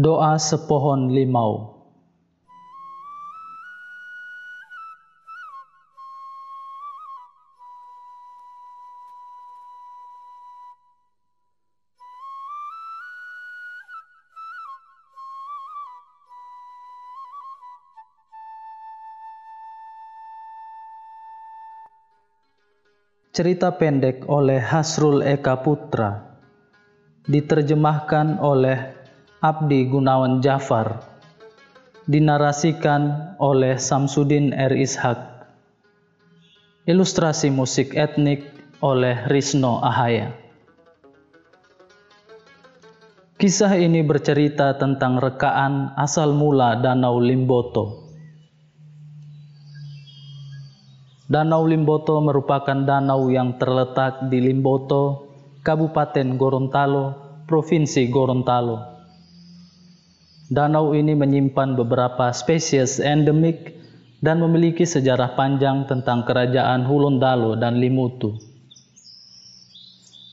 Doa sepohon limau. Cerita pendek oleh Hasrul Eka Putra diterjemahkan oleh Abdi Gunawan Jafar dinarasikan oleh Samsudin R. Ishak ilustrasi musik etnik oleh Risno Ahaya Kisah ini bercerita tentang rekaan asal mula Danau Limboto Danau Limboto merupakan danau yang terletak di Limboto, Kabupaten Gorontalo, Provinsi Gorontalo. Danau ini menyimpan beberapa spesies endemik dan memiliki sejarah panjang tentang kerajaan Hulondalo dan Limutu.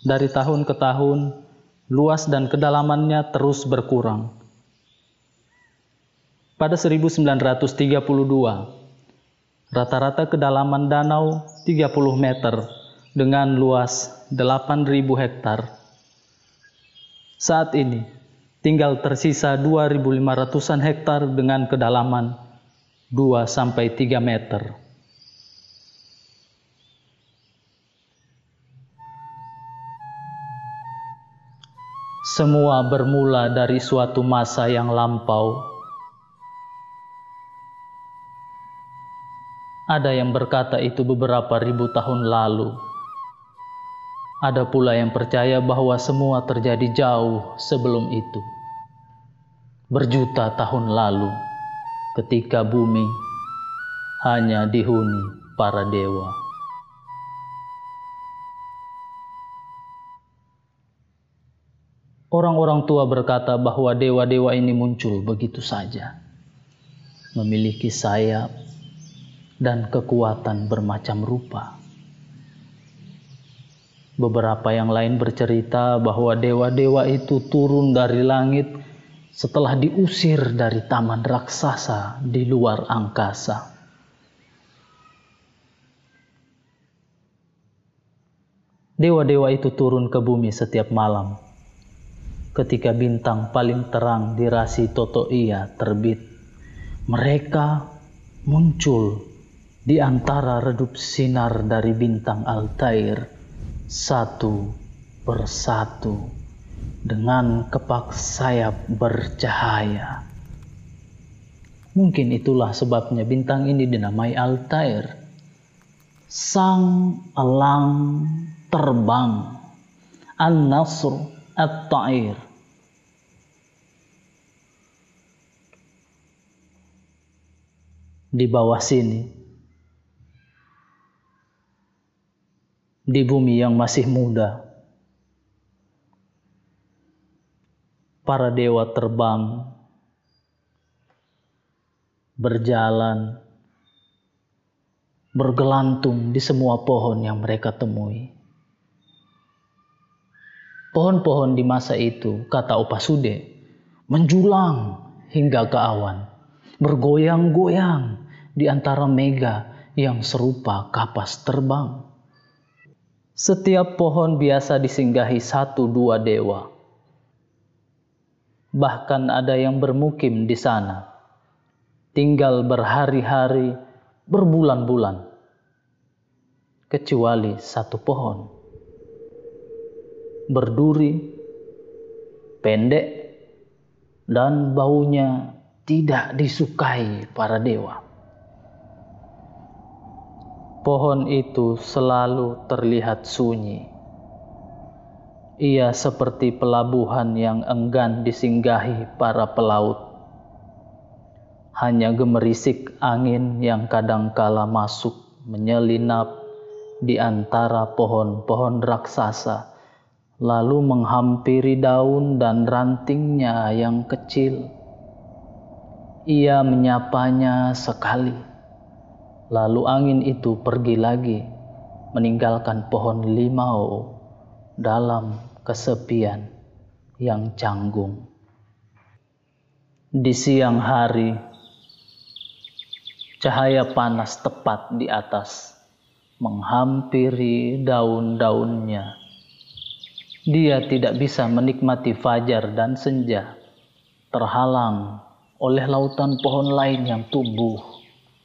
Dari tahun ke tahun, luas dan kedalamannya terus berkurang. Pada 1932, Rata-rata kedalaman danau 30 meter dengan luas 8.000 hektar. Saat ini, tinggal tersisa 2.500-an hektar dengan kedalaman 2-3 meter. Semua bermula dari suatu masa yang lampau Ada yang berkata itu beberapa ribu tahun lalu. Ada pula yang percaya bahwa semua terjadi jauh sebelum itu. Berjuta tahun lalu, ketika bumi hanya dihuni para dewa. Orang-orang tua berkata bahwa dewa-dewa ini muncul begitu saja, memiliki sayap, dan kekuatan bermacam rupa. Beberapa yang lain bercerita bahwa dewa-dewa itu turun dari langit setelah diusir dari taman raksasa di luar angkasa. Dewa-dewa itu turun ke bumi setiap malam ketika bintang paling terang di rasi Totoia terbit. Mereka muncul di antara redup sinar dari bintang Altair satu persatu dengan kepak sayap bercahaya. Mungkin itulah sebabnya bintang ini dinamai Altair. Sang elang terbang. An-Nasr At-Ta'ir. Di bawah sini di bumi yang masih muda. Para dewa terbang, berjalan, bergelantung di semua pohon yang mereka temui. Pohon-pohon di masa itu, kata Opasude, menjulang hingga ke awan, bergoyang-goyang di antara mega yang serupa kapas terbang. Setiap pohon biasa disinggahi satu dua dewa. Bahkan ada yang bermukim di sana, tinggal berhari-hari, berbulan-bulan, kecuali satu pohon. Berduri, pendek, dan baunya tidak disukai para dewa. Pohon itu selalu terlihat sunyi. Ia seperti pelabuhan yang enggan disinggahi para pelaut. Hanya gemerisik angin yang kadangkala masuk menyelinap di antara pohon-pohon raksasa, lalu menghampiri daun dan rantingnya yang kecil. Ia menyapanya sekali Lalu angin itu pergi lagi, meninggalkan pohon limau dalam kesepian yang canggung. Di siang hari, cahaya panas tepat di atas menghampiri daun-daunnya. Dia tidak bisa menikmati fajar dan senja, terhalang oleh lautan pohon lain yang tumbuh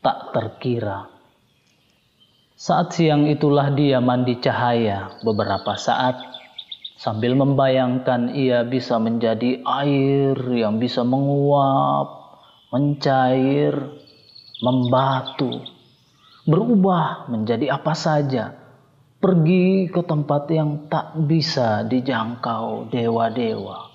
tak terkira. Saat siang itulah dia mandi cahaya beberapa saat sambil membayangkan ia bisa menjadi air yang bisa menguap, mencair, membatu, berubah menjadi apa saja, pergi ke tempat yang tak bisa dijangkau dewa-dewa.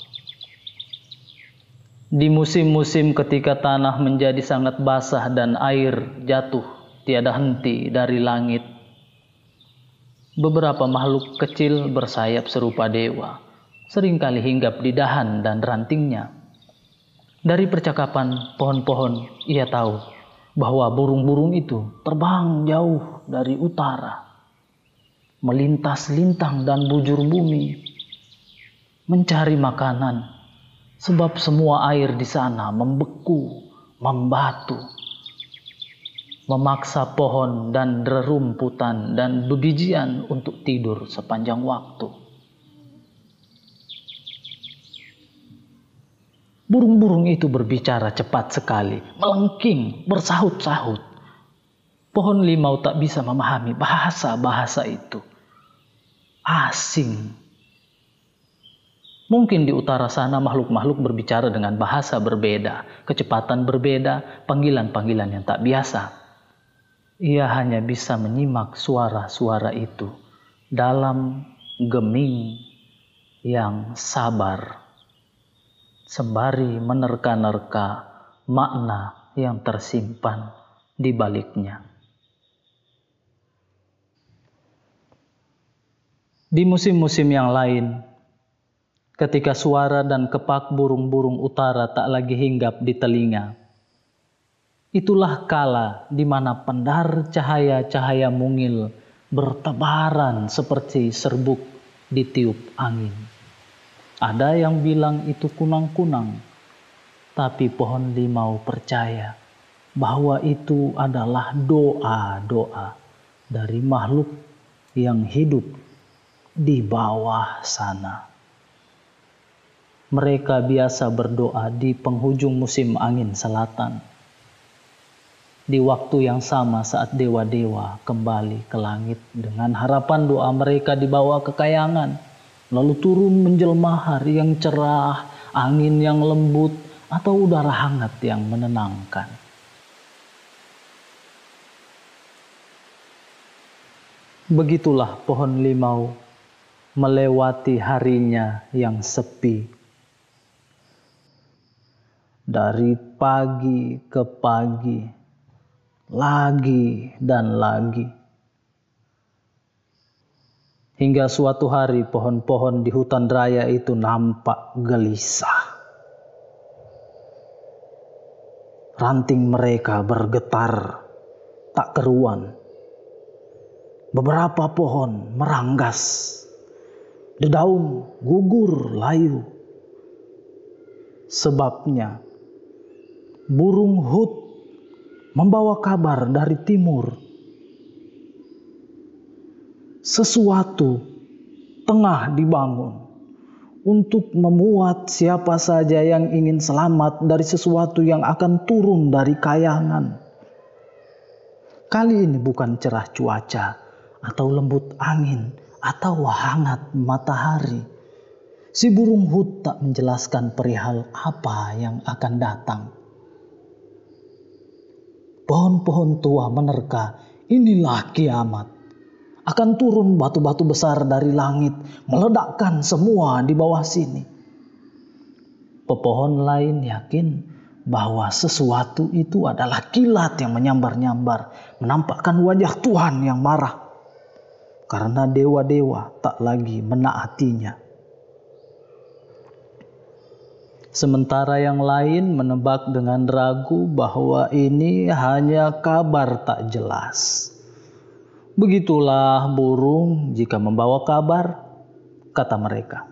Di musim-musim ketika tanah menjadi sangat basah dan air jatuh tiada henti dari langit, beberapa makhluk kecil bersayap serupa dewa, sering kali hinggap di dahan dan rantingnya. Dari percakapan pohon-pohon, ia tahu bahwa burung-burung itu terbang jauh dari utara, melintas lintang dan bujur bumi, mencari makanan, sebab semua air di sana membeku, membatu, memaksa pohon dan rerumputan dan bebijian untuk tidur sepanjang waktu. Burung-burung itu berbicara cepat sekali, melengking, bersahut-sahut. Pohon limau tak bisa memahami bahasa-bahasa itu. Asing. Mungkin di utara sana makhluk-makhluk berbicara dengan bahasa berbeda, kecepatan berbeda, panggilan-panggilan yang tak biasa. Ia hanya bisa menyimak suara-suara itu dalam geming yang sabar sembari menerka-nerka makna yang tersimpan di baliknya. Di musim-musim yang lain, ketika suara dan kepak burung-burung utara tak lagi hinggap di telinga, itulah kala di mana pendar cahaya-cahaya mungil bertebaran seperti serbuk ditiup angin. Ada yang bilang itu kunang-kunang, tapi pohon limau percaya bahwa itu adalah doa-doa dari makhluk yang hidup di bawah sana. Mereka biasa berdoa di penghujung musim angin selatan. Di waktu yang sama saat dewa-dewa kembali ke langit dengan harapan doa mereka dibawa ke kayangan lalu turun menjelma hari yang cerah, angin yang lembut, atau udara hangat yang menenangkan. Begitulah pohon limau melewati harinya yang sepi. Dari pagi ke pagi, lagi dan lagi Hingga suatu hari pohon-pohon di hutan raya itu nampak gelisah. Ranting mereka bergetar tak keruan. Beberapa pohon meranggas. Dedaun gugur layu. Sebabnya burung hut membawa kabar dari timur sesuatu tengah dibangun untuk memuat siapa saja yang ingin selamat dari sesuatu yang akan turun dari kayangan. Kali ini bukan cerah cuaca atau lembut angin atau hangat matahari. Si burung hut tak menjelaskan perihal apa yang akan datang. Pohon-pohon tua menerka, inilah kiamat akan turun batu-batu besar dari langit, meledakkan semua di bawah sini. Pepohon lain yakin bahwa sesuatu itu adalah kilat yang menyambar-nyambar, menampakkan wajah Tuhan yang marah. Karena dewa-dewa tak lagi menaatinya. Sementara yang lain menebak dengan ragu bahwa ini hanya kabar tak jelas Begitulah burung jika membawa kabar, kata mereka.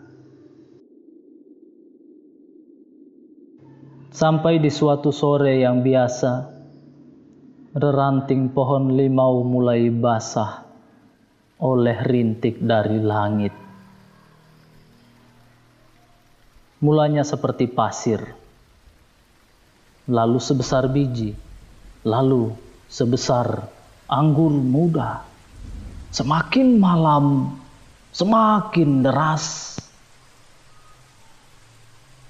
Sampai di suatu sore yang biasa, reranting pohon limau mulai basah oleh rintik dari langit. Mulanya seperti pasir, lalu sebesar biji, lalu sebesar anggur muda. Semakin malam, semakin deras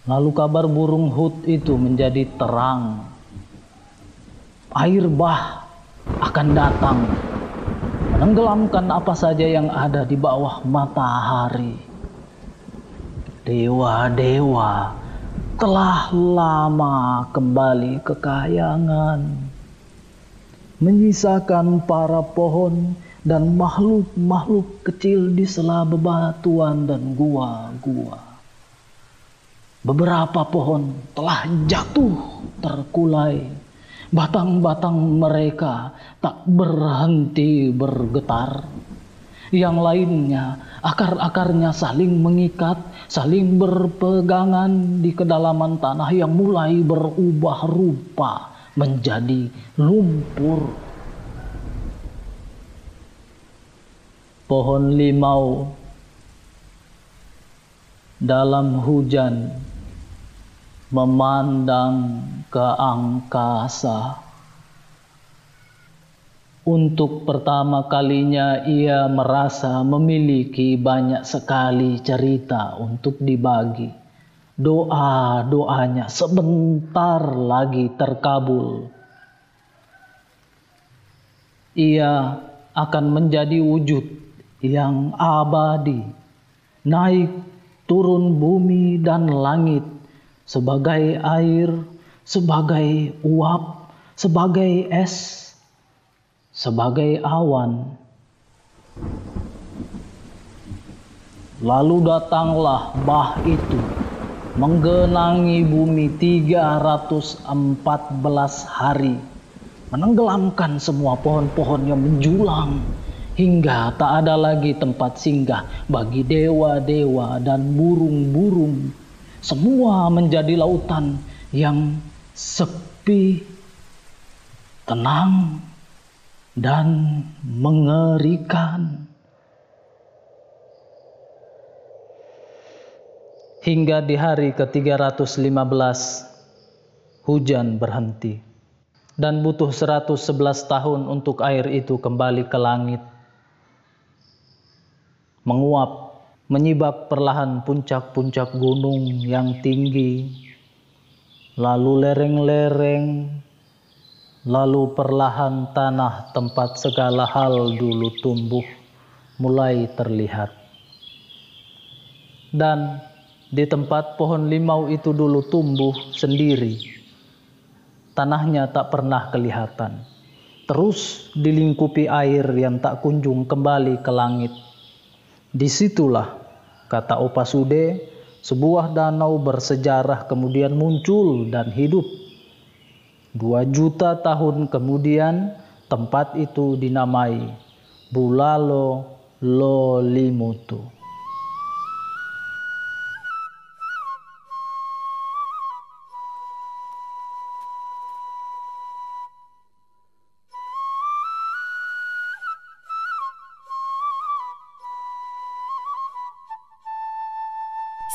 Lalu kabar burung hut itu menjadi terang. Air bah akan datang menenggelamkan apa saja yang ada di bawah matahari. Dewa-dewa telah lama kembali ke kayangan, menyisakan para pohon dan makhluk-makhluk kecil di sela bebatuan dan gua-gua. Beberapa pohon telah jatuh terkulai. Batang-batang mereka tak berhenti bergetar. Yang lainnya, akar-akarnya saling mengikat, saling berpegangan di kedalaman tanah yang mulai berubah rupa menjadi lumpur. Pohon limau dalam hujan memandang ke angkasa. Untuk pertama kalinya ia merasa memiliki banyak sekali cerita untuk dibagi. Doa-doanya sebentar lagi terkabul. Ia akan menjadi wujud yang abadi, naik turun bumi dan langit sebagai air, sebagai uap, sebagai es, sebagai awan. Lalu datanglah bah itu menggenangi bumi 314 hari, menenggelamkan semua pohon-pohon yang menjulang hingga tak ada lagi tempat singgah bagi dewa-dewa dan burung-burung semua menjadi lautan yang sepi, tenang, dan mengerikan. Hingga di hari ke-315 hujan berhenti dan butuh 111 tahun untuk air itu kembali ke langit. Menguap menyibak perlahan puncak-puncak gunung yang tinggi, lalu lereng-lereng, lalu perlahan tanah tempat segala hal dulu tumbuh mulai terlihat. Dan di tempat pohon limau itu dulu tumbuh sendiri, tanahnya tak pernah kelihatan. Terus dilingkupi air yang tak kunjung kembali ke langit Di situlah, kata Opasude, sebuah danau bersejarah kemudian muncul dan hidup. Dua juta tahun kemudian, tempat itu dinamai Bulalo Lolimutu.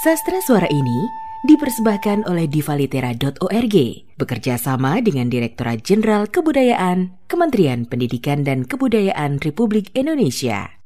Sastra suara ini dipersembahkan oleh divalitera.org bekerja sama dengan Direktorat Jenderal Kebudayaan Kementerian Pendidikan dan Kebudayaan Republik Indonesia.